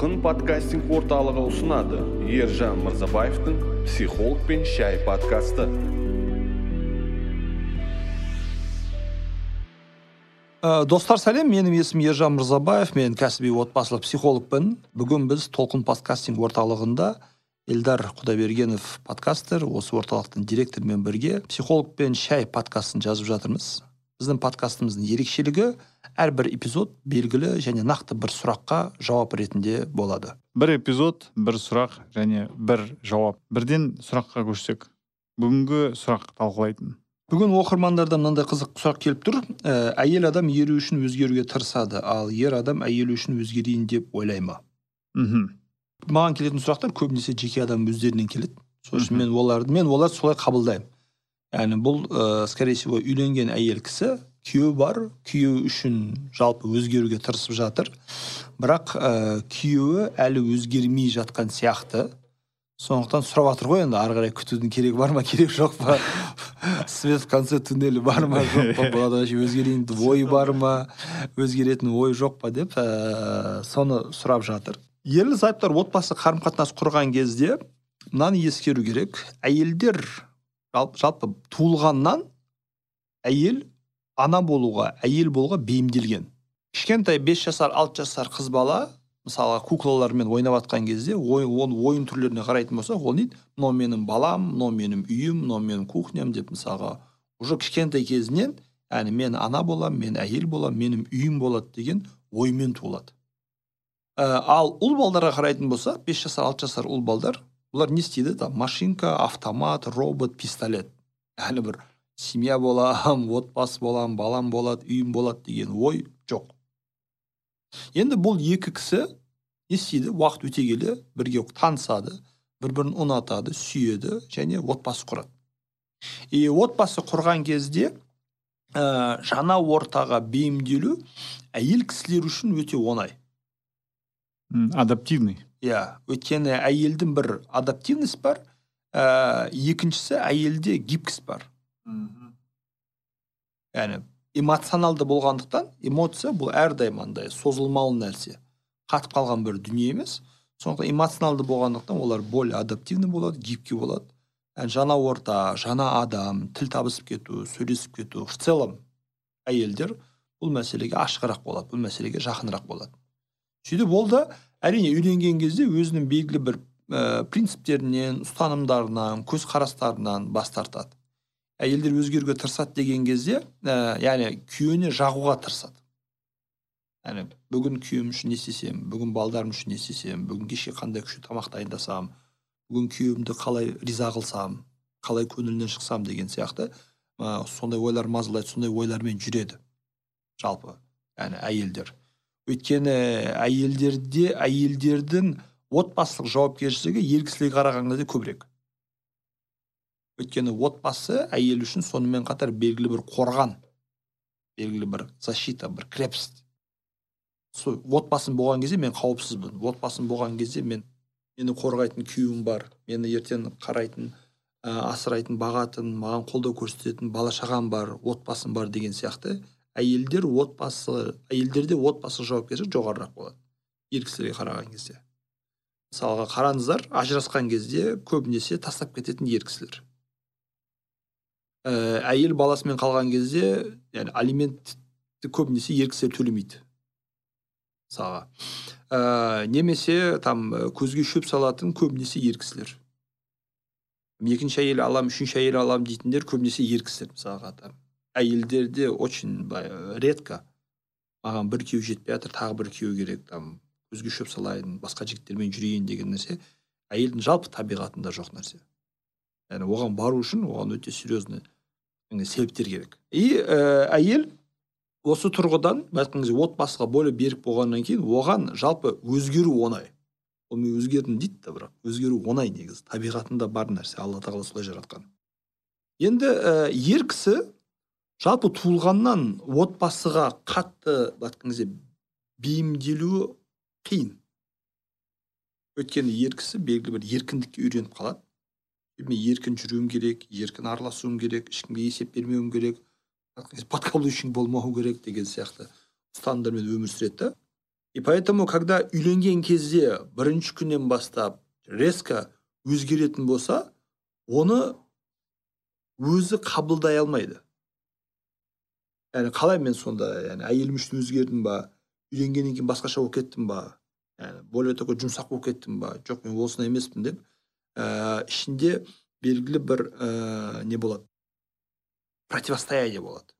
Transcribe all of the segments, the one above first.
толқын подкастинг орталығы ұсынады. Ержан мырзабаевтың психолог пен шай подкасты. Ә, достар сәлем. Менің есімім ержан мырзабаев. Мен кәсіби отбасылық психологпын. Бүгін біз толқын подкастинг орталығында эльдар құдайбергенов подкастер осы орталықтың директорымен бірге психолог пен шай подкастын жазып жатырмыз. Біздің подкастымыздың ерекшелігі әрбір эпизод белгілі және нақты бір сұраққа жауап ретінде болады. Бір эпизод бір сұрақ және бір жауап. Бірден сұраққа көшсек бүгінгі сұрақ талқылайтын. Бүгін оқырмандардан мынандай қызық сұрақ келіп тұр. Ә, әйел адам ері үшін өзгеруге тырысады ал ер адам әйелі үшін өзгерейін деп ойлай ма? Мхм. Маған келетін сұрақтар көбінесе жеке адам өздерінен келеді. Сол үшін мен оларды мен оларды солай қабылдаймын. Яғни бұл ә, скорее всего үйленген әйел кісі күйеуі бар. Күйеуі үшін жалпы өзгеруге тырысып жатыр. Бірақ ә, күйеуі әлі өзгермей жатқан сияқты. Сондықтан сұрап жатыр ғой енді ары қарай күтудің керегі бар ма керек жоқ па? Свет в конце туннеля бар ма жоқ па? Бұл өзгерейін ой бар ма? Өзгеретін ой жоқ па деп ә, соны сұрап жатыр. Ерлі зайыптылар отбасы қарым қатынас құрған кезде мынаны ескеру керек. Әйелдер жалпы туылғаннан әйел ана болуға әйел болуға бейімделген. Кішкентай 5 жасар 6 жасар қыз бала мысалға куклалармен ойнап жатқан кезде ой, оны ойын түрлеріне қарайтын болсақ ол не дейді? Мынау менің балам мынау менің үйім мынау менің кухням деп мысалға уже кішкентай кезінен яғни мен ана боламын мен әйел боламын менің үйім болады деген оймен туылады. Ә, ал ұл балдарға қарайтын болсақ 5 жасар 6 жасар ұл балдар бұлар не істейді? Там машинка автомат робот пистолет. Яғни бір семья болам отбасы болам балам болады үйім болады деген ой жоқ. Енді бұл екі кісі не істейді? Уақыт өте келе бірге танысады бір бірін ұнатады сүйеді және отбасы құрады. И отбасы құрған кезде ә, жаңа ортаға бейімделу әйел кісілер үшін өте оңай. Адаптивный. Иә өйткені әйелдің бір адаптивность бар ә, екіншісі әйелде гибкость бар. Яғни эмоционалды болғандықтан эмоция бұл әрдайым андай созылмалы нәрсе. Қатып қалған бір дүние емес. Сондықтан эмоционалды болғандықтан олар более адаптивный болады гибкий болады. Яғни жаңа орта жаңа адам тіл табысып кету сөйлесіп кету в целом әйелдер бұл мәселеге ашығырақ болады бұл мәселеге жақынырақ болады. Сөйтіп ол да әрине үйленген кезде өзінің белгілі бір ә, принциптерінен ұстанымдарынан көзқарастарынан бас тартады. Әйелдер өзгеруге тырысады деген кезде ә, яғни күйеуіне жағуға тырысады. Яғни бүгін күйеуім үшін не істесем бүгін балдарым үшін не істесем бүгін кешке қандай күшті тамақ дайындасам бүгін күйеуімді қалай риза қылсам қалай көңілінен шықсам деген сияқты ә, сондай ойлар мазалайды сондай ойлармен жүреді жалпы яғни әйелдер. Өйткені әйелдерде әйелдердің отбасылық жауапкершілігі ер кісілерге қараған кезде көбірек. Өйткені отбасы әйел үшін сонымен қатар белгілі бір қорған белгілі бір защита бір крепость. Сол отбасым болған кезде мен қауіпсізбін. Отбасым болған кезде мен мені қорғайтын күйеуім бар мені ертең қарайтын ә, асырайтын бағатын маған қолдау көрсететін бала шағам бар отбасым бар деген сияқты. Әйелдер отбасы әйелдерде отбасы жауапкершілігі жоғарырақ болады ер кісілерге қараған кезде. Мысалға қараңыздар ажырасқан кезде көбінесе тастап кететін ер кісілер. Ә, әйел баласымен қалған кезде яғни алиментті көбінесе ер кісілер төлемейді мысалға ә, немесе там ә, көзге шөп салатын көбінесе ер кісілер екінші әйел алам үшінші әйел алам дейтіндер көбінесе ер кісілер мысалға там. Әйелдерде очень былай редко. Маған бір күйеу жетпей жатыр тағы бір күйеу керек там көзге шөп салайын басқа жігіттермен жүрейін деген нәрсе. Әйелдің жалпы табиғатында жоқ нәрсе. Яғни оған бару үшін оған өте серьезный себептер керек. И ә, әйел осы тұрғыдан кезде отбасыға более берік болғаннан кейін оған жалпы өзгеру оңай. Ол мен өзгердім дейді да бірақ өзгеру оңай негізі. Табиғатында бар нәрсе алла тағала солай жаратқан. Енді ә, ер кісі жалпы туылғаннан отбасыға қатты былай айтқан кезде бейімделуі қиын. Өйткені ер кісі белгілі бір еркіндікке үйреніп қалады. Мен еркін жүруім керек еркін араласуым керек ешкімге есеп бермеуім керек подкаблучник болмау керек деген сияқты. Ұстанымдармен өмір сүреді да. И поэтому когда үйленген кезде бірінші күннен бастап резко өзгеретін болса оны өзі қабылдай алмайды. Яғни қалай мен сонда яғни әйелім үшін өзгердім ба үйленгеннен кейін басқаша болып кеттім ба? Яғни более такой жұмсақ болып кеттім ба? Жоқ мен осындай емеспін деп. Ә, ішінде белгілі бір ә, не болады. Противостояние болады.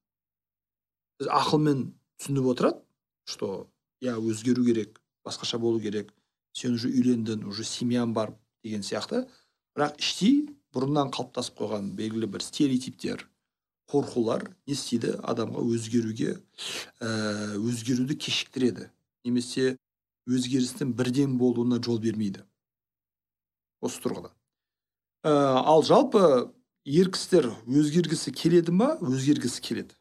Біз ақылмен түсініп отырады что иә өзгеру керек басқаша болу керек сен уже үйлендің уже семьяң бар деген сияқты. Бірақ іштей бұрыннан қалыптасып қойған белгілі бір стереотиптер қорқулар не істейді? Адамға өзгеруге ә, өзгеруді кешіктіреді. Немесе өзгерістің бірден болуына жол бермейді. Осы тұрғыда ә, ал жалпы ер кісілер өзгергісі келеді ма? Өзгергісі келеді.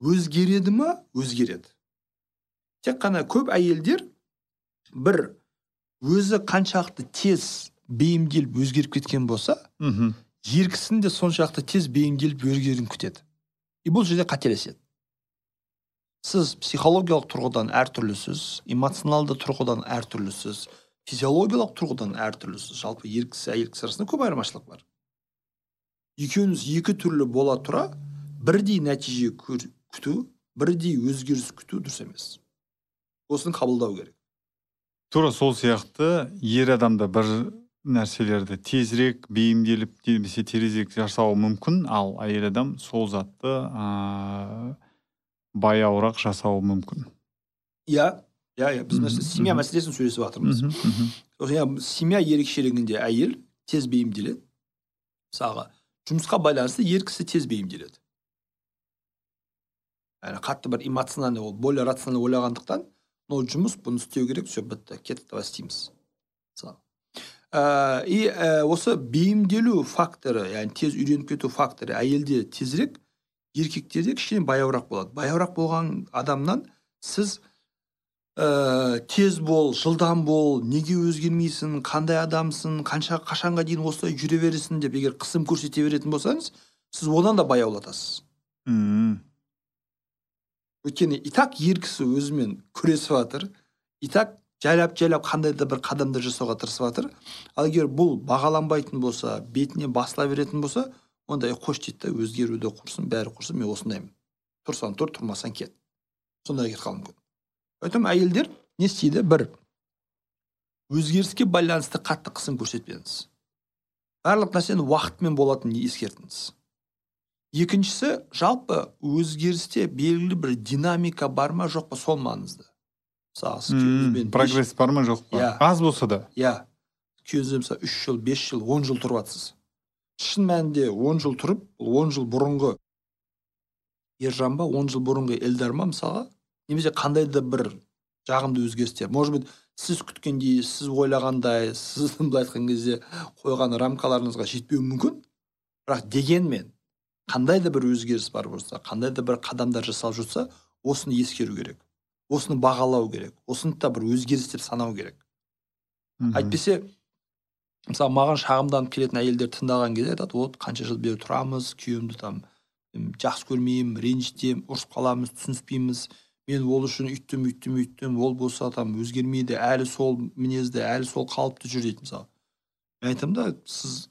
Өзгереді ма? Өзгереді. Тек қана көп әйелдер бір өзі қаншалықты тез бейімделіп өзгеріп кеткен болса мхм. ер кісінің де соншалықты тез бейімделіп өзгеруін күтеді. И бұл жерде қателеседі. Сіз психологиялық тұрғыдан әртүрлісіз эмоционалды тұрғыдан әртүрлісіз физиологиялық тұрғыдан әртүрлісіз жалпы ер кісі әйел кісі арасында көп айырмашылық бар. Екеуіңіз екі түрлі бола тұра бірдей нәтиже көр- күту бірдей өзгеріс күту дұрыс емес. Осыны қабылдау керек. Тура сол сияқты ер адам да бір нәрселерді тезірек бейімделіп немесе терезек жасауы мүмкін. Ал әйел адам сол затты ыыы баяуырақ жасауы мүмкін. Иә иә иә біз мәселе семья мәселесін сөйлесіп жатырмыз иә, семья ерекшелігінде әйел тез бейімделеді мысалға жұмысқа байланысты ер кісі тез бейімделеді яғни қатты бір эмоциональный ол более рационально ойлағандықтан мынау жұмыс бұны істеу керек все бітті кеттік давай істейміз мысалы ә, и ә, осы бейімделу факторы яғни тез үйреніп кету факторы әйелде тезірек еркектерде кішкене баяуырақ болады баяуырақ болған адамнан сіз ә, тез бол жылдам бол неге өзгермейсің қандай адамсың қанша қашанға дейін осылай жүре бересің деп егер қысым көрсете беретін болсаңыз сіз одан да баяулатасыз мм. Өйткені и так ер кісі өзімен күресіп жатыр и так жайлап жайлап қандай да бір қадамдар жасауға тырысып жатыр ал егер бұл бағаланбайтын болса бетіне басыла беретін болса онда «Е, қош дейді да өзгеруді құрсын бәрі құрсын мен осындаймын. Тұрсаң тұр тұрмасаң кет. Сондай кетіп қалуы мүмкін поэтому әйелдер не істейді? Бір өзгеріске байланысты қатты қысым көрсетпеңіз. Барлық нәрсенің уақытымен болатынын ескертіңіз. Екіншісі жалпы өзгерісте белгілі бір динамика бар ма жоқ па сол маңызды. Мысалы күйеуіңізбен прогресс бар ма жоқ па? Иә. аз болса да. Иә. Күйеуіңізбен мысалы үш жыл бес жыл он жыл тұрып жатсыз шын мәнінде он жыл тұрып бұл он жыл бұрынғы ержан ба он жыл бұрынғы эльдар ма мысалға? Немесе қандай да бір жағымды өзгерістер. Может быть сіз күткендей сіз ойлағандай сіздің былай айтқан кезде қойған рамкаларыңызға жетпеуі мүмкін? Бірақ дегенмен қандай да бір өзгеріс бар болса қандай да бір қадамдар жасалып жатса осыны ескеру керек. Осыны бағалау керек. Осыны да бір өзгеріс деп санау керек. Әйтпесе мысалы маған шағымданып келетін әйелдер тыңдаған кезде айтады вот қанша жыл бері тұрамыз күйеуімді там жақсы көрмеймін ренжітемін ұрысып қаламыз түсініспейміз мен ол үшін үйттім үйттім үйттім ол болса там өзгермейді әлі сол мінезді әлі сол қалыпты жүр дейді мысалы мен айтамын да сіз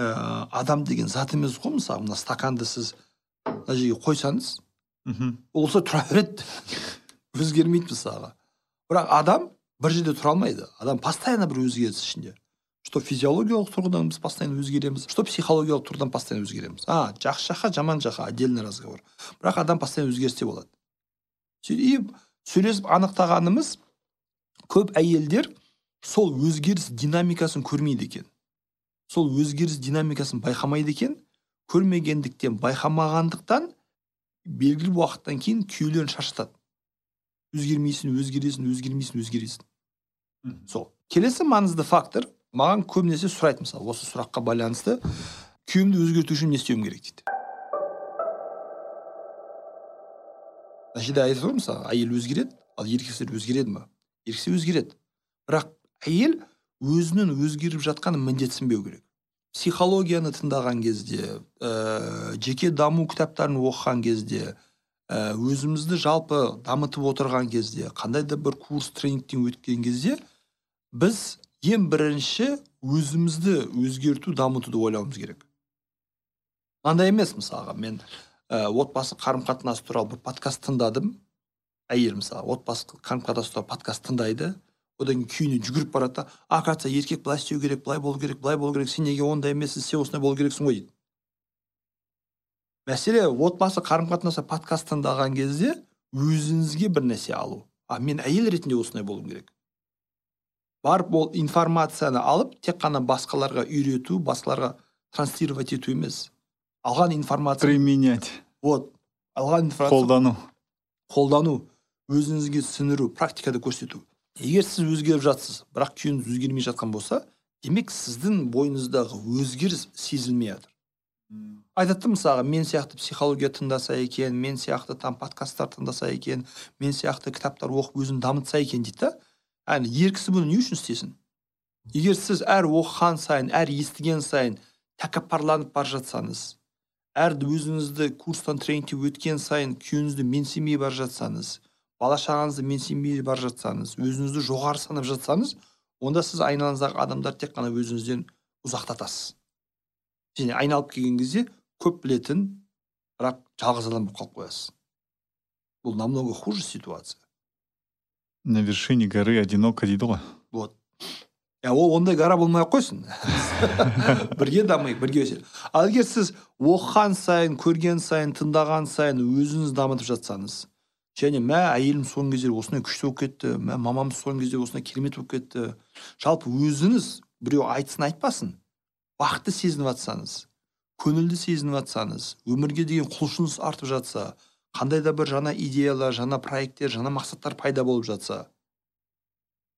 ә, адам деген зат емес қой мысалы мына стаканды сіз мына жерге қойсаңыз мхм ол осылай тұра береді өзгермейді мысалға бірақ адам бір жерде тұра алмайды адам постоянно бір өзгеріс ішінде что физиологиялық тұрғыдан біз постоянно өзгереміз что психологиялық тұрғыдан постоянно өзгереміз а жақсы жаққа жаман жаққа отдельный разговор бірақ адам постоянно өзгерісте болады и сөйлесіп анықтағанымыз көп әйелдер сол өзгеріс динамикасын көрмейді екен. Сол өзгеріс динамикасын байқамайды екен. Көрмегендіктен байқамағандықтан белгілі уақыттан кейін күйеулерін шаршатады. Өзгермейсің өзгересің өзгермейсің өзгересің. Сол. Келесі маңызды фактор маған көбінесе сұрайды мысалы осы сұраққа байланысты күйеуімді өзгерту үшін не істеуім керек дейді. Мына жерде айтып ғой мысалы әйел өзгереді? Ал ер кісілер өзгереді ма? Ер кісі өзгереді. Бірақ әйел өзінің өзгеріп жатқанын міндетсінбеу керек. Психологияны тыңдаған кезде ә, жеке даму кітаптарын оқыған кезде ә, өзімізді жалпы дамытып отырған кезде қандай да бір курс тренингтен өткен кезде біз ең бірінші өзімізді өзгерту дамытуды ойлауымыз керек. Мынандай емес мысалға мен ә, отбасы қарым қатынасы туралы бір подкаст тыңдадым. Әйел мысалы отбасы қарым қатынасы туралы подкаст тыңдайды. Одан кейін күйеуіне жүгіріп барады да оказывается еркек былай істеу керек былай болу керек былай болу керек сен неге ондай емессің сен осындай болу керексің ғой? Дейді мәселе отбасы қарым қатынасы подкаст тыңдаған кезде өзіңізге бір нәрсе алу. А мен әйел ретінде осындай болуым керек. Барып ол информацияны алып тек қана басқаларға үйрету басқаларға транслировать ету емес. Алған информация. Применять. Вот. Алған информация. Қолдану. Қолдану. Өзіңізге сіңіру практикада көрсету. Егер сіз өзгеріп жатсыз бірақ күйеуіңіз өзгермей жатқан болса демек сіздің бойыңыздағы өзгеріс сезілмей жатыр. Айтады да мысалға мен сияқты психология тыңдаса екен мен сияқты там подкасттар тыңдаса екен мен сияқты кітаптар оқып өзін дамытса екен дейді да? Әне ер кісі бұны не үшін істесін? Егер сіз әр оқыған сайын әр естіген сайын тәкаппарланып бара жатсаңыз әр өзіңізді курстан тренингтен өткен сайын күйеуіңізді менсінбей бара жатсаңыз бала шағаңызды менсінбей бара жатсаңыз өзіңізді жоғары санап жатсаңыз онда сіз айналаңыздағы адамдар тек қана өзіңізден ұзақтатасыз. Және айналып келген кезде көп білетін бірақ жалғыз адам болып қалып қоясыз. Бұл намного хуже ситуация. На вершине горы одиноко дейді ғой. Иә ол ондай гора болмай ақ қойсын. Бірге дамиық бірге өсейік. Ал егер сіз оқыған сайын көрген сайын тыңдаған сайын өзіңіз дамытып жатсаңыз және мә әйелім соңғы кездері осындай күшті болып кетті мә мамам соңғы кезде осындай керемет болып кетті жалпы өзіңіз біреу айтсын айтпасын. Бақытты сезініп жатсаңыз көңілді сезініп жатсаңыз өмірге деген құлшыныс артып жатса қандай да бір жаңа идеялар жаңа проекттер жаңа мақсаттар пайда болып жатса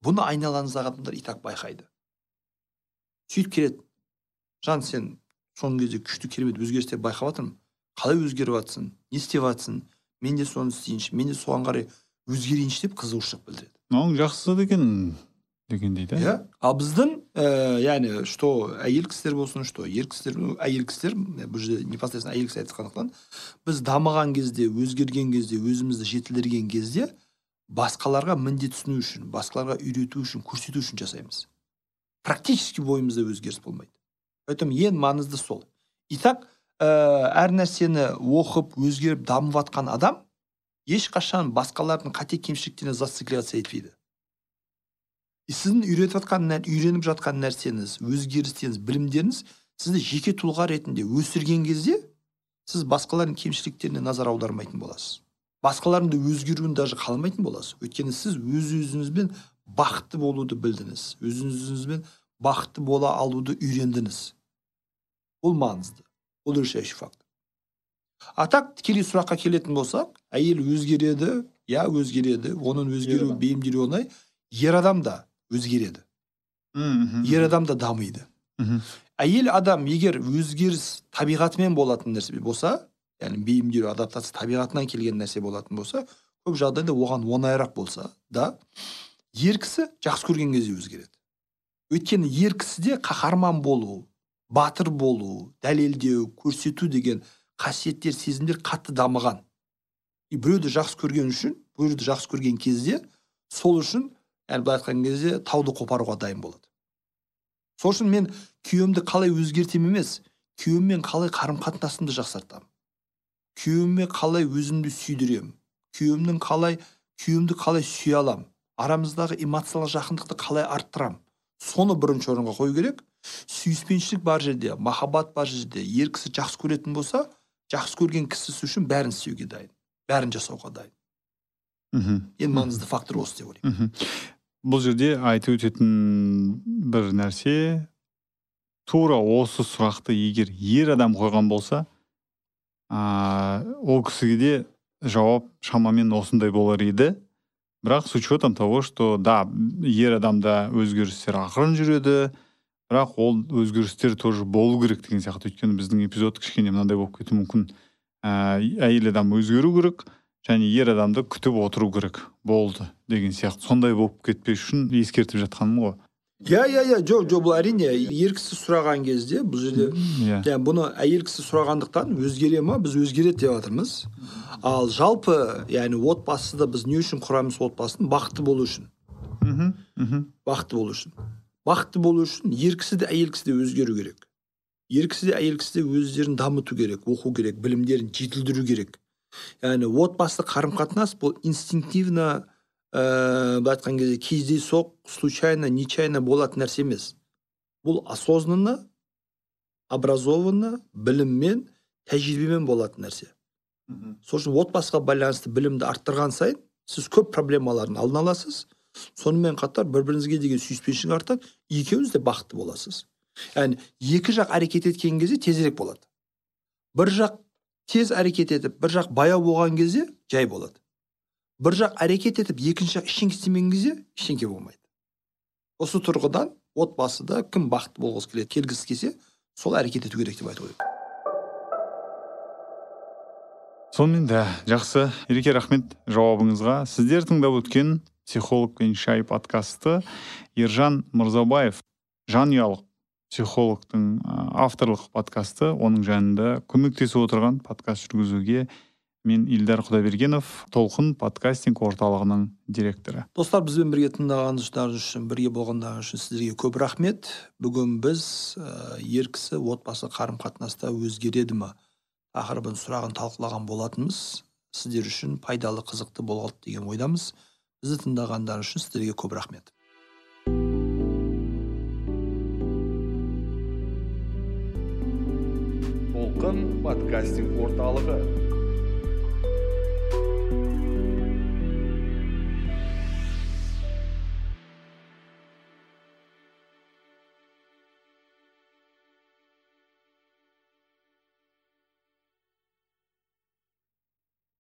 бұны айналаңыздағы адамдар и так байқайды. Сөйтіп келеді. Жан сен соңғы кезде күшті керемет өзгерістер байқап жатырмын. Қалай өзгеріп жатсың? Не істеп жатсың? Мен де соны істейінші мен де соған қарай өзгерейінші деп қызығушылық білдіреді. Мынауың жақсы деген дегендей да. Иә. Ал біздің ә, яғни что әйел кісілер болсын что ер кісілер ну, әйел кісілер бұл жерде непосредственно әйел кісі айтқандықтан біз дамыған кезде өзгерген кезде өзімізді жетілдірген кезде басқаларға міндет түсіну үшін басқаларға үйрету үшін көрсету үшін жасаймыз. Практически бойымызда өзгеріс болмайды. Поэтому ең маңызды сол. Итак ә, әр нәрсені оқып өзгеріп дамып жатқан адам ешқашан басқалардың қате кемшіліктеріне зацикливаться етпейді и сіздің үйретіп жатқан үйреніп жатқан нәрсеңіз өзгерістеріңіз білімдеріңіз сізді жеке тұлға ретінде өсірген кезде сіз басқалардың кемшіліктеріне назар аудармайтын боласыз. Басқалардың да өзгеруін даже қаламайтын боласыз. Өйткені сіз өз өзіңізбен бақытты болуды білдіңіз. Өз өзіңізбен бақытты бола алуды үйрендіңіз. Бұл маңызды. Бұл решающий фактор. А так тікелей сұраққа келетін болсақ әйел өзгереді иә өзгереді оның өзгеру бейімделуі оңай. Ер адам да өзгереді. Ер адам да дамиды. Әйел адам егер өзгеріс табиғатымен болатын нәрсе болса яғни бейімделу адаптация табиғатынан келген нәрсе болатын болса көп жағдайда оған оңайырақ болса да ер кісі жақсы көрген кезде өзгереді. Өйткені ер кісіде қаһарман болу батыр болу дәлелдеу көрсету деген қасиеттер сезімдер қатты дамыған. И біреуді жақсы көрген үшін біреуді жақсы көрген кезде сол үшін яғни былай айтқан кезде тауды қопаруға дайын болады. Сол үшін мен күйеуімді қалай өзгертемін емес күйеуіммен қалай қарым қатынасымды жақсартамын күйеуіме қалай өзімді сүйдіремін? Күйеуімнің қалай күйеуімді қалай сүйе аламын арамыздағы эмоциялық жақындықты қалай арттырамын? Соны бірінші орынға қою керек. Сүйіспеншілік бар жерде махаббат бар жерде ер кісі жақсы көретін болса жақсы көрген кісісі үшін бәрін істеуге дайын бәрін жасауға дайын. Мхм. Ең маңызды фактор осы деп ойлаймын. Бұл жерде айтып өтетін бір нәрсе тура осы сұрақты егер ер адам қойған болса ол кісіге де жауап шамамен осындай болар еді. Бірақ с учетом того что да ер адамда өзгерістер ақырын жүреді бірақ ол өзгерістер тоже болу керек деген сияқты. Өйткені біздің эпизод кішкене мынандай болып кетуі мүмкін. Ә, әйел адам өзгеру керек және ер адамды күтіп отыру керек болды деген сияқты. Сондай болып кетпес үшін ескертіп жатқаным ғой. Иә иә иә жоқ жоқ бұл әрине ер кісі сұраған кезде бұл жерде иә. яғни бұны әйел кісі сұрағандықтан өзгере ма біз өзгереді деп жатырмыз. Ал жалпы яғни отбасыда біз не үшін құрамыз отбасын? Бақытты болу үшін. Мхм мхм бақытты болу үшін. Бақытты болу үшін ер кісі де әйел кісі де өзгеру керек. Ер кісі де әйел кісі де өздерін дамыту керек оқу керек білімдерін жетілдіру керек. Яғни отбасы қарым қатынас бұл инстинктивно ә, былай айтқан кезде кездейсоқ случайно нечаянно болатын нәрсе емес. Бұл осознанно образованно біліммен тәжірибемен болатын нәрсе. Сол үшін отбасыға байланысты білімді арттырған сайын сіз көп проблемалардың алдын аласыз. Сонымен қатар бір біріңізге деген сүйіспеншілік артады екеуіңіз де бақытты боласыз. Яғни екі жақ әрекет еткен кезде тезірек болады. Бір жақ тез әрекет етіп бір жақ баяу болған кезде жай болады. Бір жақ әрекет етіп екінші жақ ештеңе істемеген кезде ештеңе болмайды. Осы тұрғыдан отбасыда кім бақытты болғысы келеді келгісі келсе сол әрекет ету керек деп айту керек сонымен да жақсы. Ереке рахмет жауабыңызға. Сіздер тыңдап өткен психолог пен шай подкасты ержан мырзабаев жанұялық психологтың авторлық подкасты оның жанында көмектесіп отырған подкаст жүргізуге мен ильдар құдайбергенов толқын подкастинг орталығының директоры. Достар бізбен бірге тыңдағаныңыз үшін бірге болғандарыңыз үшін сіздерге көп рахмет. Бүгін біз ә, ер кісі отбасы қарым қатынаста өзгереді ма тақырыбын сұрағын талқылаған болатынбыз. Сіздер үшін пайдалы қызықты болады деген ойдамыз. Бізді тыңдағандарыңыз үшін сіздерге көп рахмет. Толқын подкастинг орталығы.